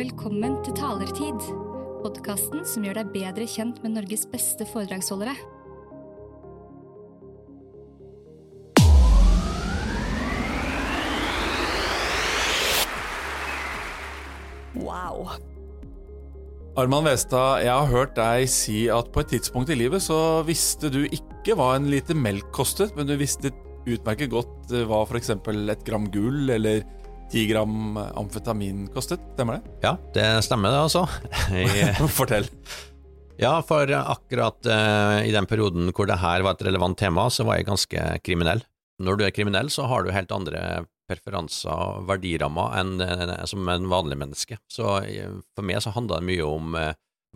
Velkommen til Talertid, podkasten som gjør deg bedre kjent med Norges beste foredragsholdere. Wow. Arman Westad, jeg har hørt deg si at på et tidspunkt i livet så visste du ikke hva en liter melk kostet, men du visste utmerket godt hva f.eks. et gram gull eller ti gram amfetamin kostet. Stemmer det? Ja, det stemmer det, altså. Fortell. ja, for akkurat uh, i den perioden hvor det her var et relevant tema, så var jeg ganske kriminell. Når du er kriminell, så har du helt andre preferanser og verdirammer enn uh, som en vanlig menneske. Så uh, for meg så handla det mye om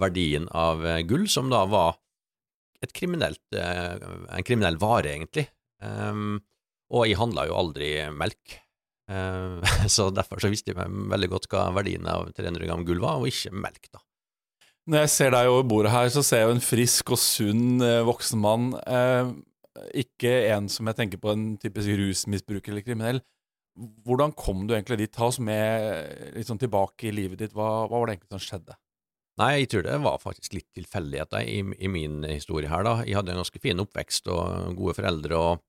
verdien av gull, som da var et kriminelt, en kriminell vare, egentlig. Um, og jeg handla jo aldri melk. Eh, så derfor så visste jeg veldig godt hva verdien av 300 gram gull var, og ikke melk, da. Når jeg ser deg over bordet her, så ser jeg jo en frisk og sunn eh, voksen mann. Eh, ikke en som jeg tenker på en typisk rusmisbruker eller kriminell. Hvordan kom du egentlig dit? Ta oss med litt sånn tilbake i livet ditt. Hva, hva var det egentlig som skjedde? Nei, jeg tror det var faktisk litt tilfeldigheter i, i min historie her, da. Jeg hadde en ganske fin oppvekst og gode foreldre og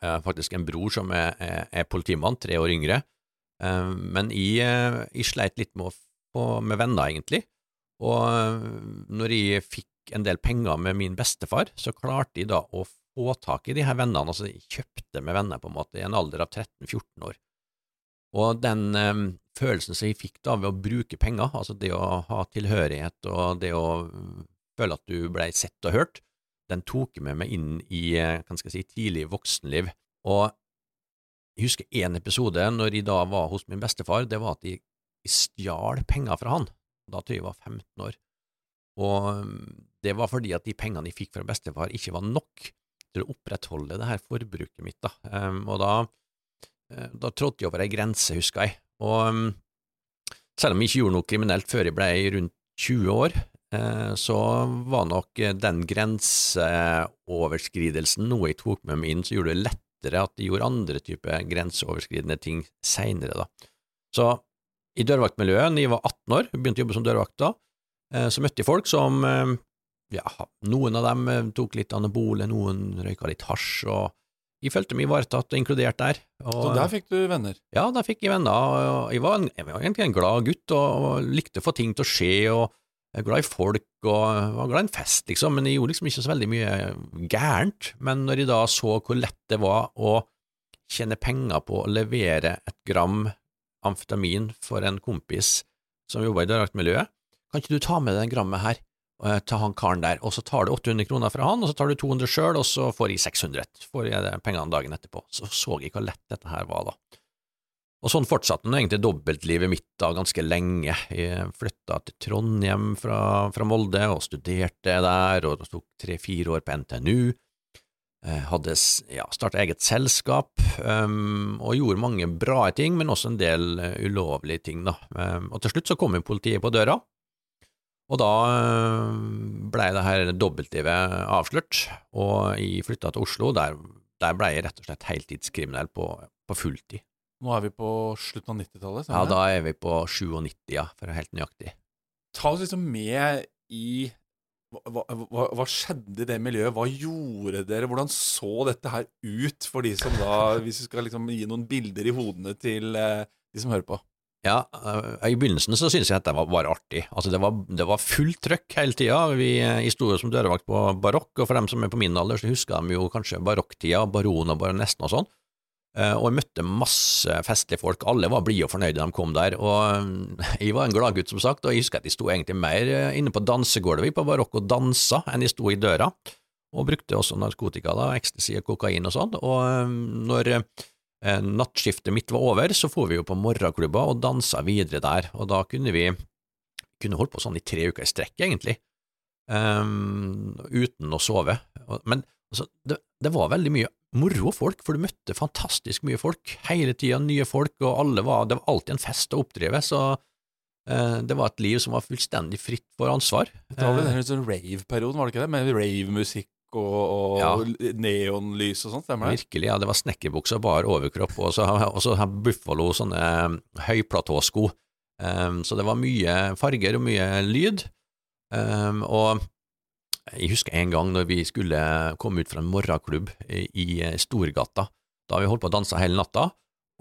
faktisk en bror som er, er, er politimann, tre år yngre. Eh, men jeg, eh, jeg sleit litt med, med venner, egentlig. Og eh, når jeg fikk en del penger med min bestefar, så klarte jeg da å få tak i de her vennene, altså jeg kjøpte med venner på en måte i en alder av 13-14 år. Og den eh, følelsen som jeg fikk da ved å bruke penger, altså det å ha tilhørighet og det å mm, føle at du blei sett og hørt, den tok med meg inn i eh, hva skal jeg si, tidlig voksenliv. Og jeg husker én episode når jeg da var hos min bestefar, det var at jeg, jeg stjal penger fra han. Da tror jeg jeg var 15 år. Og mm, det var fordi at de pengene jeg fikk fra bestefar ikke var nok til å opprettholde det her forbruket mitt, da. Um, og da, eh, da trådte jeg over ei grense, husker jeg. Og um, selv om jeg ikke gjorde noe kriminelt før jeg ble rundt 20 år, så var nok eh, den grenseoverskridelsen noe jeg tok med meg inn som gjorde det lettere at jeg gjorde andre typer grenseoverskridende ting seinere. Så i dørvaktmiljøet, da jeg var 18 år, begynte å jobbe som dørvakt da, eh, så møtte jeg folk som eh, ja, noen av dem eh, tok litt anabole, noen røyka litt hasj, og jeg følte meg ivaretatt og inkludert der. Og, Så der fikk du venner. ja, der fikk jeg venner, og jeg var, en, jeg var egentlig en glad gutt, og, og likte å få ting til å skje, og jeg er glad i folk, og var glad i en fest, liksom, men jeg gjorde liksom ikke så veldig mye gærent. Men når jeg da så hvor lett det var å tjene penger på å levere et gram amfetamin for en kompis som jobba i dørvaktmiljøet, kan ikke du ta med deg den grammet her? eh, til han karen der, og så tar du 800 kroner fra han, og så tar du 200 sjøl, og så får jeg 600, får jeg pengene dagen etterpå. Så så jeg hvor lett dette her var, da. Og sånn fortsatte nå egentlig dobbeltlivet mitt da ganske lenge. Jeg flytta til Trondheim fra, fra Molde og studerte der, og tok tre–fire år på NTNU. Eh, Hadde ja, starta eget selskap, um, og gjorde mange bra ting, men også en del uh, ulovlige ting, da. Um, og til slutt så kom jo politiet på døra, og da blei det her dobbeltlivet avslørt, og jeg flytta til Oslo. Der, der blei jeg rett og slett heltidskriminell på, på fulltid. Nå er vi på slutten av 90-tallet. Ja, da er vi på 97, ja, for å være helt nøyaktig. Ta oss liksom med i hva, hva, hva skjedde i det miljøet? Hva gjorde dere? Hvordan så dette her ut for de som da Hvis vi skal liksom gi noen bilder i hodene til eh, de som hører på. Ja, øh, i begynnelsen så syntes jeg at det var bare artig. Altså, det var, det var fullt trøkk hele tida. Vi jeg sto jo som dørvakt på barokk, og for dem som er på min alder, så husker de jo kanskje barokktida, baron og baronessen og sånn. Eh, Og jeg møtte masse festlige folk, alle var blide og fornøyde de kom der, og øh, jeg var en gladgutt som sagt, og jeg husker at jeg sto egentlig mer øh, inne på dansegulvet. På barokk og dansa enn jeg sto i døra, og brukte også narkotika, da, ecstasy og kokain og sånn, og når eh, nattskiftet mitt var over, så for vi jo på morgenklubber og dansa videre der, og da kunne vi kunne holdt på sånn i tre uker i strekk, egentlig, um, uten å sove. Men altså, det, det var veldig mye moro folk, for du møtte fantastisk mye folk, hele tida nye folk, og alle var, det var alltid en fest å oppdrive, så eh, det var et liv som var fullstendig fritt for ansvar. Det var vel Eh, den sånn rave-perioden, var det ikke det? Med ravemusikk og, og Ja. neonlys og sånt, stemmer det? Virkelig, ja. Det var snekkerbukser, bar overkropp, og så, og så Buffalo, sånne høyplatåsko Um, så det var mye farger og mye lyd. Um, og jeg husker en gang når vi skulle komme ut fra en morgenklubb i, Storgata. Da vi holdt på å danse hele natta,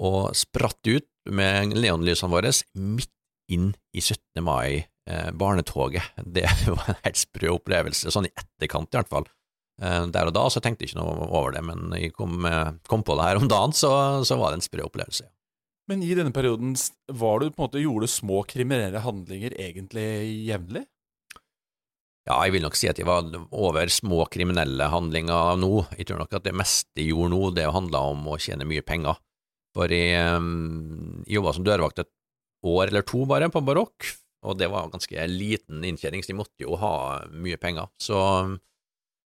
og spratt ut med neonlysene våre midt inn i 17. mai, eh, barnetoget. Det var en helt sprø opplevelse, sånn i etterkant i hvert fall. Eh, der og da så tenkte jeg ikke noe over det, men jeg kom, eh, kom på det her om dagen, så, så var det en sprø opplevelse. Men i denne perioden var du på en måte, gjorde du små kriminelle handlinger egentlig jevnlig? Ja, jeg vil nok si at jeg var over små kriminelle handlinger nå. Jeg tror nok at det meste jeg gjorde nå, det handla om å tjene mye penger. For jeg, um, jobba som dørvakt et år eller to bare på Barokk, og det var ganske liten inntjening, så de måtte jo ha mye penger. Så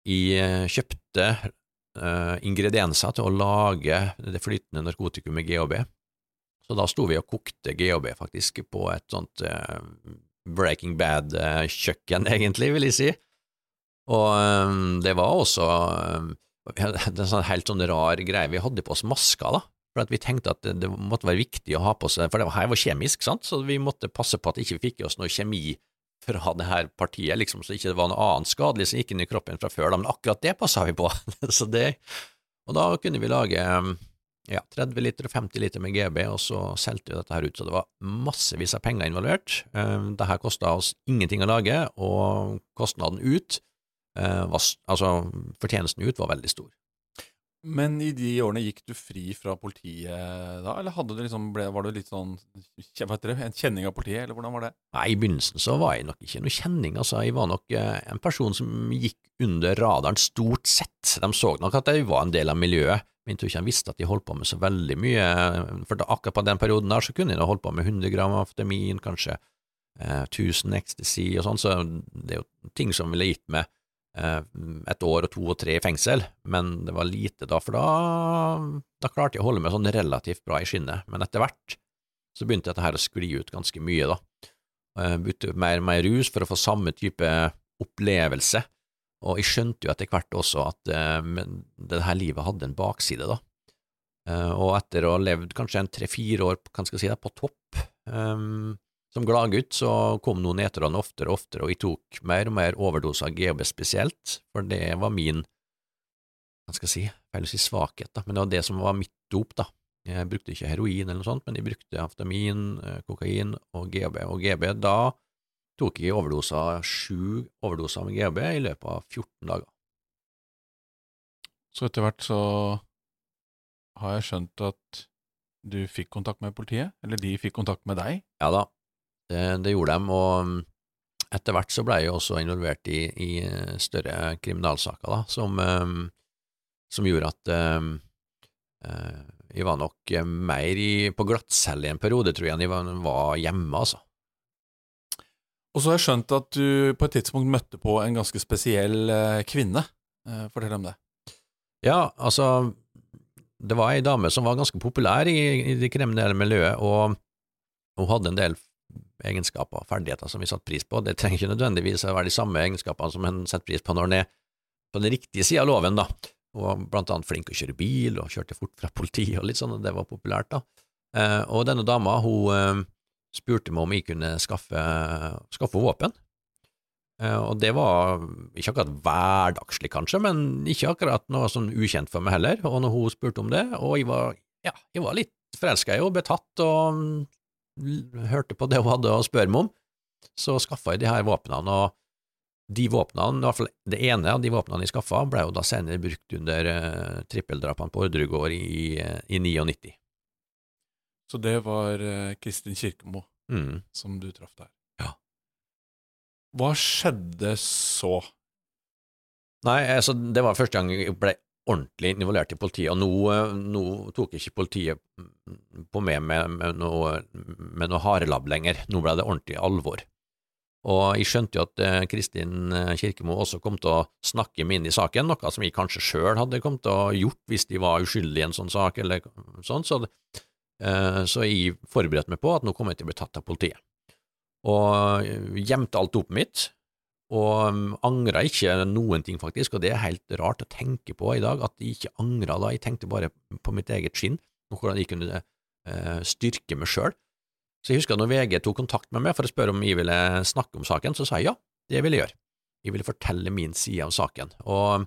jeg eh, kjøpte uh, ingredienser til å lage det flytende narkotikumet GHB. Så da sto vi og kokte GHB faktisk på et sånt uh, Breaking Bad-kjøkken, egentlig, vil jeg si. Og um, det var også um, en sånn helt sånn rar greie. Vi hadde på oss masker, da, for at vi tenkte at det, det, måtte være viktig å ha på seg, for det her var kjemisk, sant, så vi måtte passe på at vi ikke fikk i oss noe kjemi fra det her partiet, liksom, så ikke det var noe annet skadelig som gikk inn i kroppen fra før, da, men akkurat det passa vi på. så det, og da kunne vi lage ja, 30 liter og 50 liter med GB, og så solgte vi dette her ut, så det var massevis av penger involvert. Dette det her kosta oss ingenting å lage, og kostnaden ut, uh, var, altså fortjenesten ut, var veldig stor. Men i de årene gikk du fri fra politiet da, eller hadde du liksom, ble, var du litt sånn det, en kjenning av politiet, eller hvordan var det? Nei, I begynnelsen så var jeg nok ikke noe kjenning, altså jeg var nok eh, en person som gikk under radaren stort sett. De så nok at jeg var en del av miljøet, men jeg tror ikke de visste at de holdt på med så veldig mye, for da, akkurat på den perioden der så kunne jeg holdt på med 100 gram amfetamin, kanskje eh, 1000 ecstasy og sånn, så det er jo ting som ville gitt meg Eh, et år og to og tre i fengsel, men det var lite da, for da, da klarte jeg å holde meg sånn relativt bra i skinnet. Men etter hvert så begynte dette her å skli ut ganske mye, da. Jeg begynte mer og mer rus for å få samme type opplevelse, og jeg skjønte jo etter hvert også at uh, det her livet hadde en bakside, da. Og etter å ha levd kanskje en tre–fire år kan skal jeg si, på topp, um, som gladgutt så kom nå nedturene oftere og oftere, og jeg tok mer og mer overdoser av GHB spesielt, for det var min, hva skal jeg si, feil å si svakhet, da, men det var det som var mitt dop, da. Jeg brukte ikke heroin eller noe sånt, men jeg brukte aftamin, eh, kokain og GHB, og GHB, da tok jeg overdoser, sju overdoser med GHB i løpet av 14 dager. Så etter hvert så har jeg skjønt at du fikk kontakt med politiet, eller de fikk kontakt med deg? Ja da, det, det gjorde de, og etter hvert så ble jeg også involvert i, i større kriminalsaker, da, som, mm, som gjorde at um, jeg var nok mer i, på glattcelle i en periode, tror jeg, enn jeg var, var hjemme, altså. Og så har jeg skjønt at du på et tidspunkt møtte på en ganske spesiell kvinne. Fortell om det. Ja, altså, det var ei dame som var ganske populær i, i det kriminelle miljøet, og hun hadde en del egenskaper og ferdigheter som vi satte pris på. Det trenger ikke nødvendigvis å være de samme egenskapene som en setter pris på når en er på den riktige sida av loven, da. Og blant annet flink å kjøre bil og kjørte fort fra politiet og litt sånn, og det var populært, da. Eh, og denne dama, hun eh, spurte meg om jeg kunne skaffe, skaffe våpen. Eh, og det var ikke akkurat hverdagslig, kanskje, men ikke akkurat noe sånn ukjent for meg heller. Og når hun spurte om det, og jeg var, ja, jeg var litt forelska i henne, betatt og hørte på det hun hadde å spørre meg om, så skaffa jeg de her våpnene, og de våpnene, i hvert fall det ene av de våpnene jeg skaffa, ble jo da senere brukt under uh, trippeldrapene på Orderud i, uh, i 99. Så det var uh, Kristin Kirkemo mm. som du traff der? Ja. Hva skjedde så? Nei, altså, det var første gang jeg ble ordentlig involvert i politiet, og nå, nå tok ikke politiet på meg med, med, noe, med noe harelabb lenger, nå ble det ordentlig alvor. Og jeg skjønte jo at eh, Kristin eh, Kirkemo også kom til å snakke meg inn i saken, noe som jeg kanskje sjøl hadde kommet til å gjort hvis de var uskyldige i en sånn sak, eller sånn, så, eh, så jeg forberedte meg på at nå kom jeg til å bli tatt av politiet. Og gjemte alt opp mitt, og um, angra ikke noen ting, faktisk, og det er helt rart å tenke på i dag, at jeg ikke angra da, jeg tenkte bare på mitt eget skinn, og hvordan jeg kunne eh, styrke meg sjøl. Så jeg husker når VG tok kontakt med meg for å spørre om jeg ville snakke om saken, så sa jeg ja, det ville jeg gjøre. Jeg ville fortelle min side av saken, og,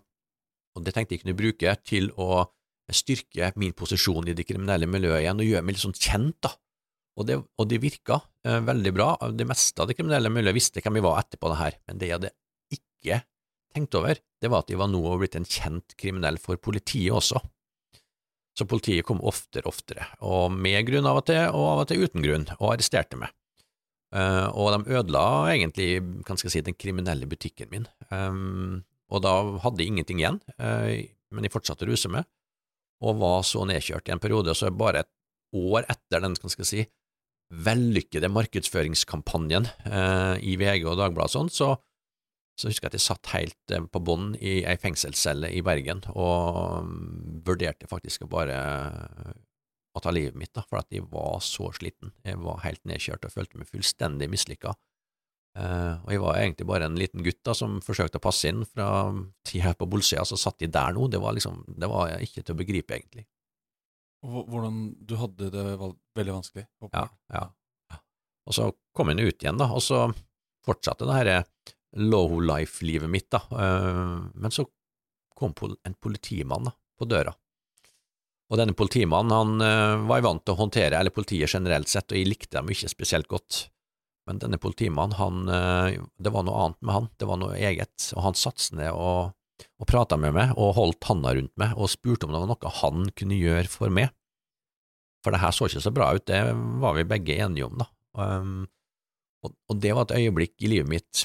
og det tenkte jeg kunne bruke til å styrke min posisjon i det kriminelle miljøet igjen, og gjøre meg litt sånn kjent, da. Og det, og det virka eh, veldig bra. Det meste av det kriminelle miljøet visste hvem vi var etterpå det her, men det jeg hadde ikke tenkt over, det var at de var nå blitt en kjent kriminell for politiet også. Så politiet kom oftere og oftere, og med grunn av og til, og av og til uten grunn, og arresterte meg. Eh, og de ødela egentlig, kan jeg si, den kriminelle butikken min. Um, og da hadde jeg ingenting igjen, eh, men jeg fortsatte å ruse meg, og var så nedkjørt i en periode, og så bare et år etter den, kan jeg si, vellykkede markedsføringskampanjen eh, i VG og Dagbladet sånn, så så husker jeg at jeg satt helt eh, på bånn i ei fengselscelle i Bergen og um, vurderte faktisk å bare å ta livet mitt, da, for at jeg var så sliten. Jeg var helt nedkjørt og følte meg fullstendig mislykka. Uh, og jeg var egentlig bare en liten gutt da, som forsøkte å passe inn fra tida på Bolsøya, så satt de der nå. Det var liksom, det var ikke til å begripe, egentlig. Hvordan Du hadde det veldig vanskelig? Ja, ja. Og så kom han ut igjen, da, og så fortsatte det dette low life-livet mitt, da. Eh, men så kom en politimann da, på døra. Og denne politimannen han var jeg vant til å håndtere, eller politiet generelt sett, og jeg likte dem ikke spesielt godt. Men denne politimannen, han, eh, det var noe annet med han, det var noe eget, og han satte ned og, og prata med meg og holdt handa rundt meg og spurte om det var noe han kunne gjøre for meg. For det her så ikke så bra ut, det var vi begge enige om, da. Um, og, det var et øyeblikk i livet mitt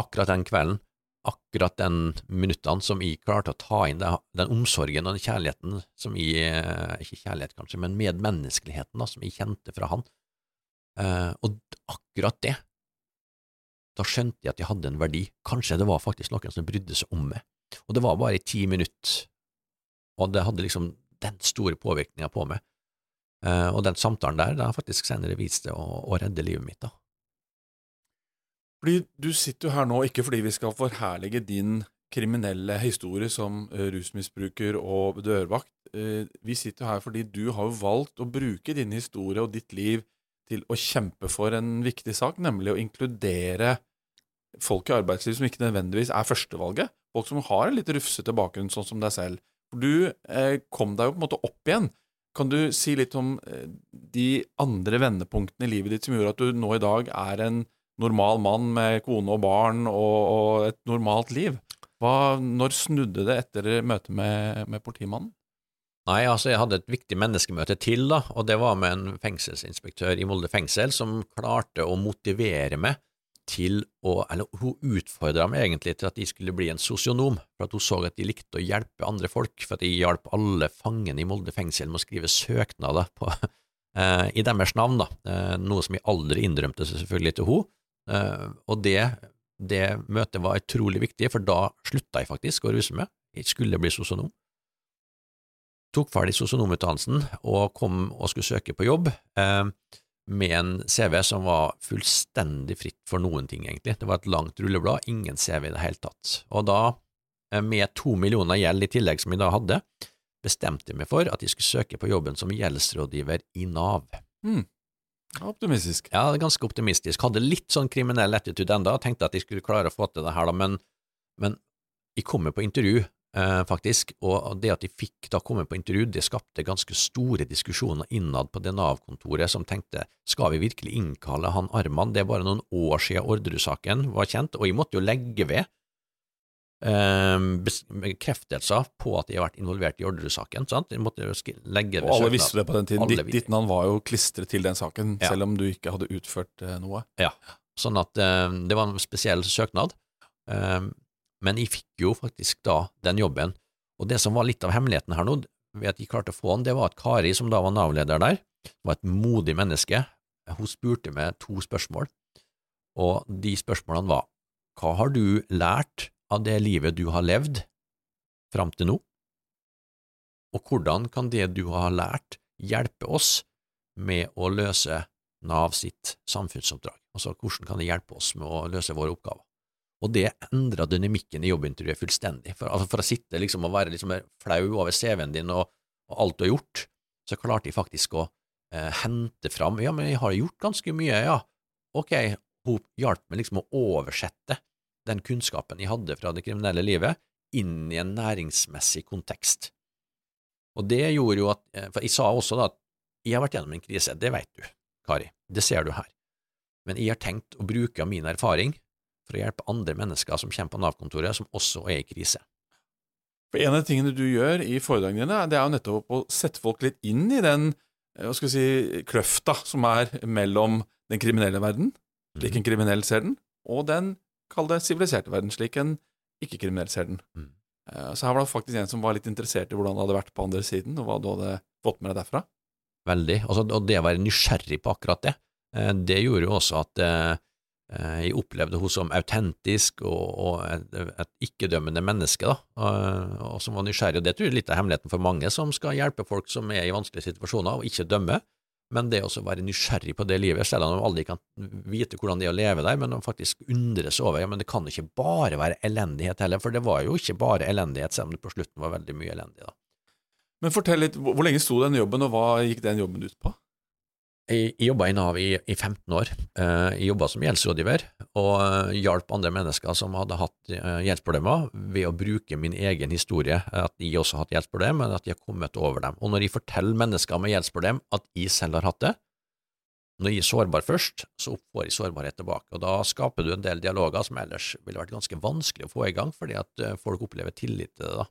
akkurat den kvelden, akkurat den minuttene som jeg klarte å ta inn den omsorgen og den kjærligheten som jeg, ikke kjærlighet kanskje, men medmenneskeligheten da, som jeg kjente fra han. Uh, og akkurat det, da skjønte jeg at jeg hadde en verdi. Kanskje det var faktisk noen som brydde seg om meg. Og det var bare i ti minutter, og det hadde liksom den store påvirkninga på meg. Uh, og den samtalen der, det har faktisk senere vist det å, redde livet mitt, da. Fordi Du sitter jo her nå ikke fordi vi skal forherlige din kriminelle historie som uh, rusmisbruker og dørvakt. Uh, vi sitter jo her fordi du har jo valgt å bruke din historie og ditt liv til å kjempe for en viktig sak, nemlig å inkludere folk i arbeidslivet som ikke nødvendigvis er førstevalget. Folk som har en litt rufsete bakgrunn, sånn som deg selv. Du eh, kom deg jo på en måte opp igjen. Kan du si litt om eh, de andre vendepunktene i livet ditt som gjorde at du nå i dag er en normal mann med kone og barn og, og et normalt liv. Hva, når snudde det etter møtet med, med, politimannen? Nei, altså jeg hadde et viktig menneskemøte til, da, og det var med en fengselsinspektør i Molde fengsel som klarte å motivere meg til å Eller hun utfordra meg egentlig til at de skulle bli en sosionom, for at hun så at de likte å hjelpe andre folk, for at de hjalp alle fangene i Molde fengsel med å skrive søknader på, eh, i deres navn, da, eh, noe som jeg aldri innrømte selvfølgelig til hun. Eh, og det, det, møtet var utrolig viktig, for da slutta jeg faktisk å ruse meg. Jeg skulle bli sosionom. Tok ferdig sosionomutdannelsen og kom og skulle søke på jobb uh, med en CV som var fullstendig fritt for noen ting, egentlig. Det var et langt rulleblad, ingen CV i det hele tatt. Og da, uh, med to millioner gjeld i tillegg som jeg da hadde, bestemte jeg meg for at jeg skulle søke på jobben som gjeldsrådgiver i Nav. Mm. Optimistisk. Ja, ganske optimistisk. Hadde litt sånn kriminell attitude enda, tenkte at jeg skulle klare å få til det her, da, men, men jeg kommer på intervju, eh, faktisk, og det at de fikk da komme på intervju, det skapte ganske store diskusjoner innad på det Nav-kontoret som tenkte skal vi virkelig innkalle han Arman, det er bare noen år siden Orderud-saken var kjent, og jeg måtte jo legge ved Ehm, bekreftelser på at de har vært involvert i Orderud-saken. Og alle visste det på den tiden. Ditt, ditt, navn var jo klistret til den saken, ja. selv om du ikke hadde utført uh, noe. Ja, sånn at det var en spesiell søknad. Uh, men jeg fikk jo faktisk da den jobben. Og det som var litt av hemmeligheten her nå, ved at jeg klarte å få den, det var at Kari, som da var Nav-leder der, var et modig menneske. Hun spurte meg to spørsmål, og de spørsmålene var hva har du lært av det livet du har levd fram til nå? Og hvordan kan det du har lært, hjelpe oss med å løse Nav sitt samfunnsoppdrag? Altså, hvordan kan det hjelpe oss med å løse våre oppgaver? Og det endra dynamikken i jobbintervjuet fullstendig. For, altså for å sitte liksom og være liksom flau over CV-en din og, og, alt du har gjort, så klarte jeg faktisk å eh, hente fram Ja, men jeg har gjort ganske mye, ja. Ok, hun hjalp meg liksom å oversette den kunnskapen jeg hadde fra det kriminelle livet, inn i en næringsmessig kontekst. Og det gjorde jo at eh, For jeg sa også da at jeg har vært gjennom en krise, det vet du, Kari, det ser du her, men jeg har tenkt å bruke min erfaring for å hjelpe andre mennesker som kommer på Nav-kontoret, som også er i krise. For En av tingene du gjør i foredragene dine, det er jo nettopp å sette folk litt inn i den eh, hva skal vi si, kløfta som er mellom den kriminelle verden, slik en kriminell ser den, og den, kall det, siviliserte verden, slik en ikke-kriminell ser den. Mm. Eh, Så her var det faktisk en som var litt interessert i hvordan det hadde vært på andre siden, og hva du hadde fått med deg derfra. Veldig. Altså, og det å være nysgjerrig på akkurat det, eh, det gjorde jo også at jeg opplevde henne som autentisk og, og et, et ikke-dømmende menneske, da, og, og som var nysgjerrig. Og det tror jeg er litt av hemmeligheten for mange som skal hjelpe folk som er i vanskelige situasjoner, og ikke dømme. Men det å være nysgjerrig på det livet, selv om de aldri kan vite hvordan det er å leve der, men faktisk undres over ja, men det kan jo ikke bare være elendighet heller, for det var jo ikke bare elendighet, selv om det på slutten var veldig mye elendig. da. Men fortell litt, hvor lenge sto den jobben, og hva gikk den jobben ut på? Jeg, jeg jobba i Nav i, i 15 år. Eh, Jeg jobba som gjeldsrådgiver og eh, hjalp andre mennesker som hadde hatt eh, gjeldsproblemer, ved å bruke min egen historie, at de også har hatt gjeldsproblemer, men at de har kommet over dem. Og når jeg forteller mennesker med gjeldsproblem at jeg selv har hatt det, når jeg er sårbar først, så får jeg sårbarhet tilbake, og da skaper du en del dialoger som ellers ville vært ganske vanskelig å få i gang, fordi at folk opplever tillit til det. da.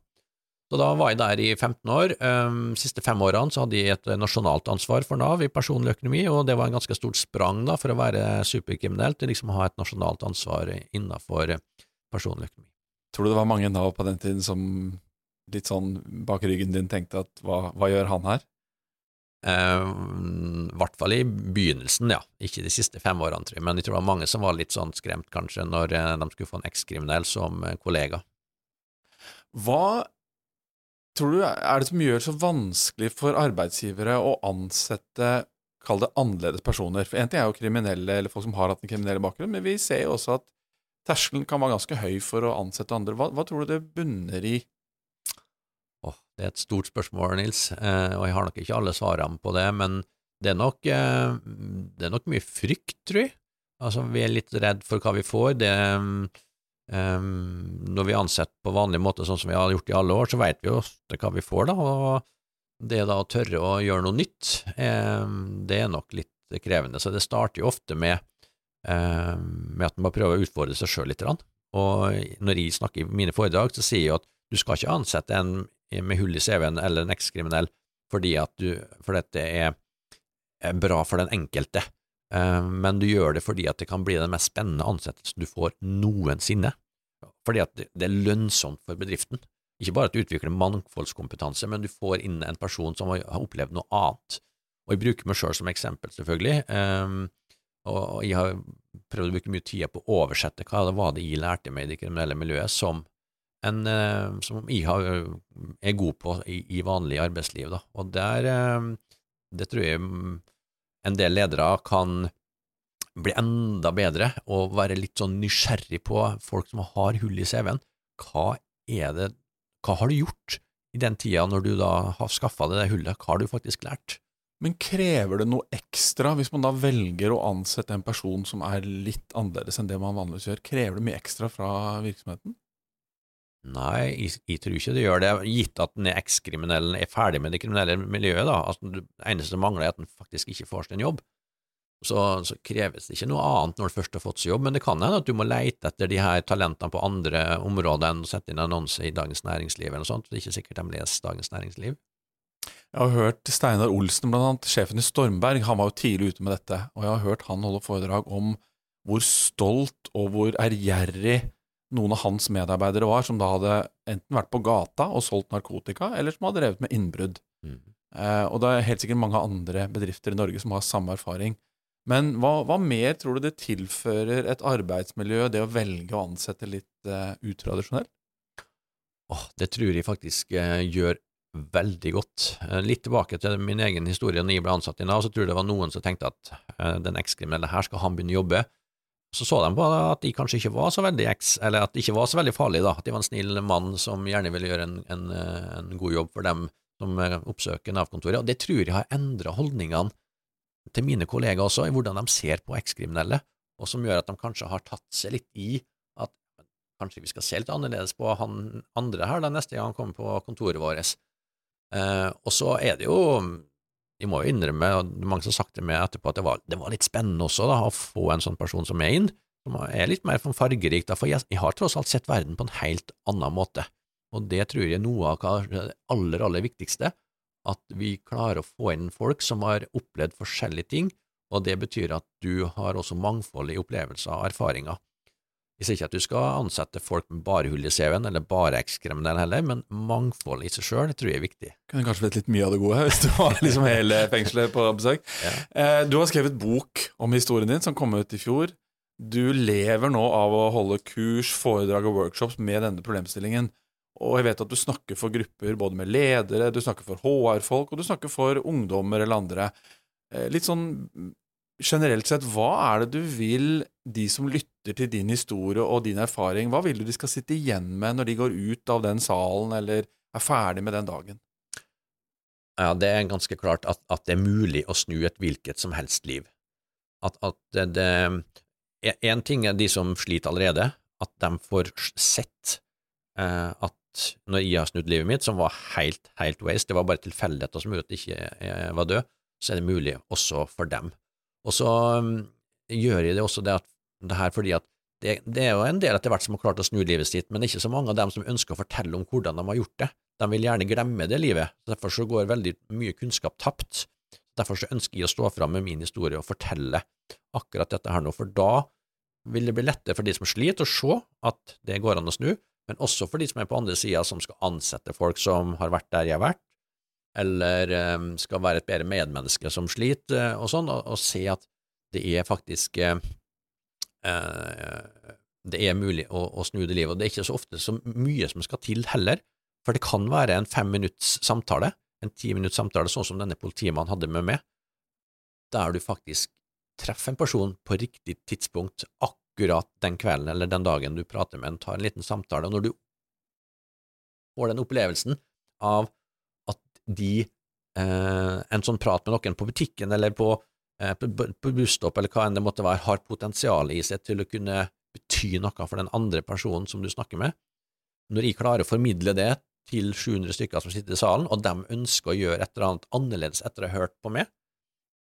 Så da var jeg der i 15 år. De siste fem årene så hadde jeg et nasjonalt ansvar for Nav i personlig økonomi, og det var en ganske stort sprang da for å være superkriminell til liksom å ha et nasjonalt ansvar innenfor personlig økonomi. Tror du det var mange Nav på den tiden som litt sånn bak ryggen din tenkte at hva, hva gjør han her? Eh, I hvert fall i begynnelsen, ja. Ikke de siste fem årene, tror jeg, men jeg tror det var mange som var litt sånn skremt, kanskje, når eh, de skulle få en ekskriminell som eh, kollega. Hva tror du er det som gjør det så vanskelig for arbeidsgivere å ansette Kall det annerledes personer. For En ting er jo kriminelle, eller folk som har hatt en kriminell bakgrunn, men vi ser jo også at terskelen kan være ganske høy for å ansette andre. Hva, hva tror du det bunner i? Åh, det er et stort spørsmål, Nils, eh, og jeg har nok ikke alle svarene på det, men det er nok, eh, det er nok mye frykt, tror jeg. Altså, vi er litt redd for hva vi får. Det, eh, når vi ansetter på vanlig måte, sånn som vi har gjort i alle år, så vet vi jo ofte hva vi får, da, og det da å tørre å gjøre noe nytt, um, det er nok litt krevende. Så det starter jo ofte med, um, med at man må prøve å utfordre seg sjøl litt. Og når jeg snakker i mine foredrag, så sier jeg at du skal ikke ansette en med hull i CV-en eller en ekskriminell fordi at du, for dette er, bra for den enkelte, men du gjør det fordi at det kan bli den mest spennende ansettelsen du får noensinne. Fordi at det er lønnsomt for bedriften. Ikke bare at du utvikler mangfoldskompetanse, men du får inn en person som har opplevd noe annet. Og jeg bruker meg sjøl som eksempel, selvfølgelig. Um, og jeg har prøvd å bruke mye tid på å oversette hva det var det jeg lærte meg i det kriminelle miljøet, som, en, eh, som jeg har, er god på i, i vanlig arbeidsliv. Da. Og der, eh, det tror jeg mm, en del ledere kan bli enda bedre og være litt sånn nysgjerrig på folk som har hull i CV-en. Hva er det, hva har du gjort i den tida når du da har skaffa deg det hullet, hva har du faktisk lært? Men krever det noe ekstra hvis man da velger å ansette en person som er litt annerledes enn det man vanligvis gjør? Krever det mye ekstra fra virksomheten? Nei, jeg, jeg tror ikke det gjør det, gitt at den er ekskriminell, er ferdig med det kriminelle miljøet, da. Altså, det eneste som mangler, er at den faktisk ikke får seg en jobb. Så, så kreves det ikke noe annet når du først har fått seg jobb, men det kan hende at du må leite etter de her talentene på andre områder enn å sette inn annonse i Dagens Næringsliv eller noe sånt. Det er ikke sikkert de leser Dagens Næringsliv. Jeg har hørt Steinar Olsen, blant annet, sjefen i Stormberg, han var jo tidlig ute med dette, og jeg har hørt han holde foredrag om hvor stolt og hvor ærgjerrig noen av hans medarbeidere var, som da hadde enten vært på gata og solgt narkotika, eller som hadde drevet med innbrudd. Mm. Eh, og det er helt sikkert mange andre bedrifter i Norge som har samme erfaring. Men hva, hva mer tror du det tilfører et arbeidsmiljø, det å velge å ansette litt eh, utradisjonelt? Oh, det tror jeg faktisk eh, gjør veldig godt. Eh, litt tilbake til min egen historie når jeg ble ansatt i Nav, så tror jeg det var noen som tenkte at eh, den ekskriminelle her skal han begynne å jobbe. Så så de på at de kanskje ikke var så veldig eks, eller at de ikke var så veldig farlig, da, at de var en snill mann som gjerne ville gjøre en, en, eh, en god jobb for dem som eh, oppsøker Nav-kontoret, og det tror jeg har endra holdningene til mine kollegaer også, i hvordan de ser på ekskriminelle, og som gjør at de kanskje har tatt seg litt i at kanskje vi skal se litt annerledes på han andre her da neste gang han kommer på kontoret vårt. Eh, og så er det jo vi må jo innrømme, og mange som har sagt det med etterpå, at det var, det var, litt spennende også da, å få en sånn person som er inn, som er litt mer sånn fargerik, da, for jeg, jeg, har tross alt sett verden på en helt annen måte, og det tror jeg er noe av det aller, aller viktigste, at vi klarer å få inn folk som har opplevd forskjellige ting, og det betyr at du har også mangfold i opplevelser og erfaringer. Jeg sier ikke at du skal ansette folk med bare hull i CV-en, eller bare ekskriminelle heller, men mangfold i seg sjøl tror jeg er viktig. Kunne kanskje blitt litt mye av det gode hvis du har liksom hele fengselet på besøk. Ja. Eh, du har skrevet bok om historien din som kom ut i fjor. Du lever nå av å holde kurs, foredrag og workshops med denne problemstillingen. Og jeg vet at du snakker for grupper både med ledere, du snakker for HR-folk, og du snakker for ungdommer eller andre. Eh, litt sånn generelt sett, hva er det du vil de som lytter til din historie og din erfaring, hva vil du de skal sitte igjen med når de går ut av den salen eller er ferdig med den dagen? Ja, det er ganske klart at, at det er mulig å snu et hvilket som helst liv. At, at det, det En ting er de som sliter allerede, at de får sett eh, at når jeg har snudd livet mitt, som var helt, helt waste, det var bare tilfeldigheter som gjorde at jeg ikke var død, så er det mulig også for dem. Og så um, gjør jeg det også det, at, det her fordi at det, det, er jo en del etter hvert som har klart å snu livet sitt, men ikke så mange av dem som ønsker å fortelle om hvordan de har gjort det. De vil gjerne glemme det livet, derfor så går veldig mye kunnskap tapt. Derfor så ønsker jeg å stå fram med min historie og fortelle akkurat dette her nå, for da vil det bli lettere for de som sliter, å se at det går an å snu, men også for de som er på andre sida, som skal ansette folk som har vært der jeg har vært, eller um, skal være et bedre medmenneske som sliter, og sånn, og, og se at det er faktisk eh, Det er mulig å, å, snu det livet, og det er ikke så ofte så mye som skal til heller, for det kan være en fem minutts samtale, en ti minutts samtale, sånn som denne politimannen hadde med meg, der du faktisk treffer en person på riktig tidspunkt akkurat den kvelden eller den dagen du prater med en, tar en liten samtale, og når du får den opplevelsen av de eh, En sånn prat med noen på butikken eller på, eh, på, på busstopp eller hva enn det måtte være, har potensial i seg til å kunne bety noe for den andre personen som du snakker med. Når jeg klarer å formidle det til 700 stykker som sitter i salen, og de ønsker å gjøre et eller annet annerledes etter å ha hørt på meg,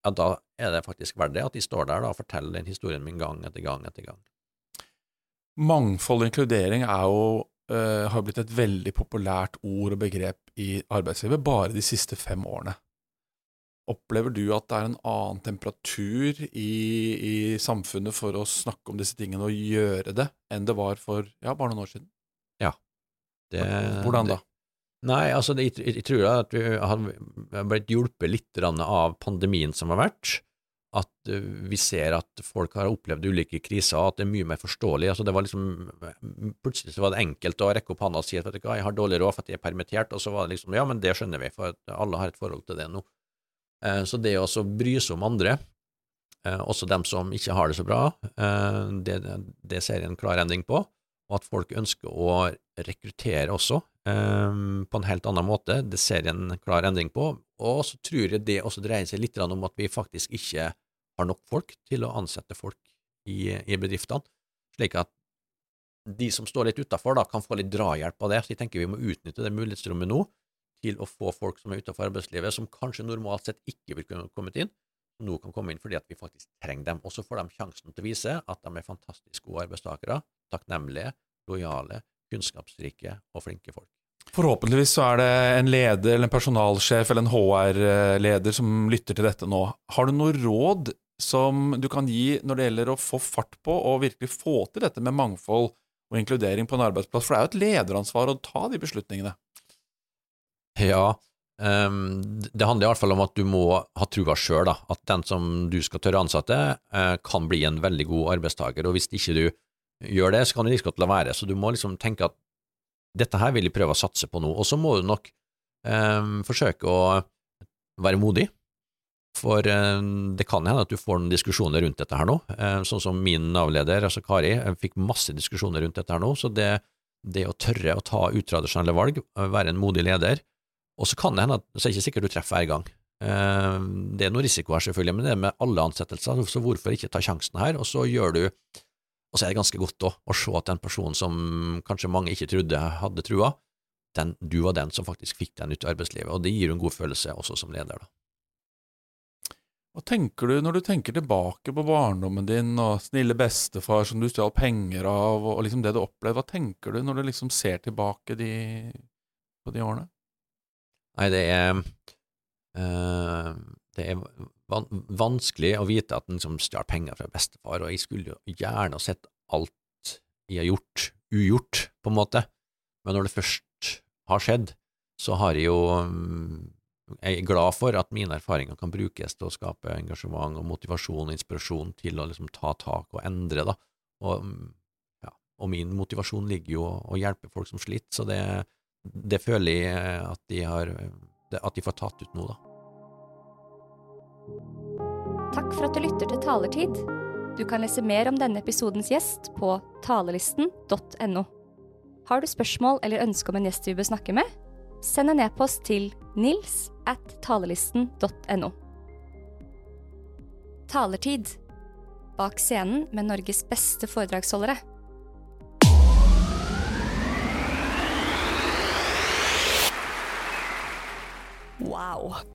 ja, da er det faktisk verdt det at de står der og forteller den historien min gang etter gang etter gang. Mangfold og inkludering er jo uh, har blitt et veldig populært ord og begrep i arbeidslivet bare de siste fem årene. Opplever du at det er en annen temperatur i, i, samfunnet for å snakke om disse tingene og gjøre det, enn det var for ja, bare noen år siden? Ja. Det, Hvordan da? Det, nei, altså jeg, jeg, tror at vi har blitt hjulpet litt av pandemien som har vært at eh, vi ser at folk har opplevd ulike kriser, at det er mye mer forståelig. Altså det var liksom, Plutselig så var det enkelt å rekke opp hånda og si at jeg har dårlig råd for at jeg er permittert, og så var det liksom ja, men det skjønner vi, for alle har et forhold til det nå. Eh, så det å bry seg om andre, eh, også dem som ikke har det så bra, det, det ser jeg en klar endring på, og at folk ønsker å rekruttere også på en helt annen måte, det ser jeg en klar endring på. Og så tror jeg det også dreier seg litt om at vi faktisk ikke har nok folk til å ansette folk i, i bedriftene, slik at de som står litt utafor, kan få litt drahjelp av det. Så jeg tenker vi må utnytte det mulighetsrommet nå til å få folk som er utenfor arbeidslivet, som kanskje normalt sett ikke vil kunne kommet inn, som nå kan komme inn fordi at vi faktisk trenger dem. Og så får de sjansen til å vise at de er fantastisk gode arbeidstakere, takknemlige, lojale, kunnskapsrike og flinke folk. Forhåpentligvis så er det en leder eller en personalsjef eller en HR-leder som lytter til dette nå. Har du noe råd som du kan gi når det gjelder å få fart på og virkelig få til dette med mangfold og inkludering på en arbeidsplass? For det er jo et lederansvar å ta de beslutningene. Ja, um, det handler i hvert fall om at du må ha trua sjøl, at den som du skal tørre å ansette, uh, kan bli en veldig god arbeidstaker. Og hvis ikke du gjør det, så kan du like godt la være. Så du må liksom tenke at dette her vil jeg prøve å satse på nå. Og så må du nok um, forsøke å være modig, for um, det kan hende at du får noen diskusjoner rundt dette her nå. Um, sånn som min Nav-leder, altså Kari, fikk masse diskusjoner rundt dette her nå. Så det, det å tørre å ta utradisjonelle valg, være en modig leder, og så kan det hende at så er det ikke sikkert du treffer hver gang. Eh, det er noe risiko her, selvfølgelig, men det er med alle ansettelser, så hvorfor ikke ta sjansen her? Og så gjør du Og så er det ganske godt òg, å se at den personen som kanskje mange ikke trodde hadde trua, den, du var den som faktisk fikk den ut i arbeidslivet, og det gir jo en god følelse også som leder. da. Hva tenker du når du tenker tilbake på barndommen din og snille bestefar som du stjal penger av, og liksom det du opplevde, hva tenker du når du liksom ser tilbake de, på de årene? Nei, det er øh, Det er van vanskelig å vite at en som stjal penger fra bestefar, og jeg skulle jo gjerne sett alt jeg har gjort, ugjort, på en måte, men når det først har skjedd, så har jeg jo mm, Jeg er glad for at mine erfaringer kan brukes til å skape engasjement og motivasjon og inspirasjon til å liksom ta tak og endre, da. Og, mm, ja, og min motivasjon ligger jo å hjelpe folk som sliter, så det, det føler jeg at de har At de får tatt ut nå, da. Takk for at du lytter til Talertid. Du kan lese mer om denne episodens gjest på talelisten.no. Har du spørsmål eller ønske om en gjest vi bør snakke med? Send en e-post til nils at talelisten.no. Talertid. Bak scenen med Norges beste foredragsholdere. Wow.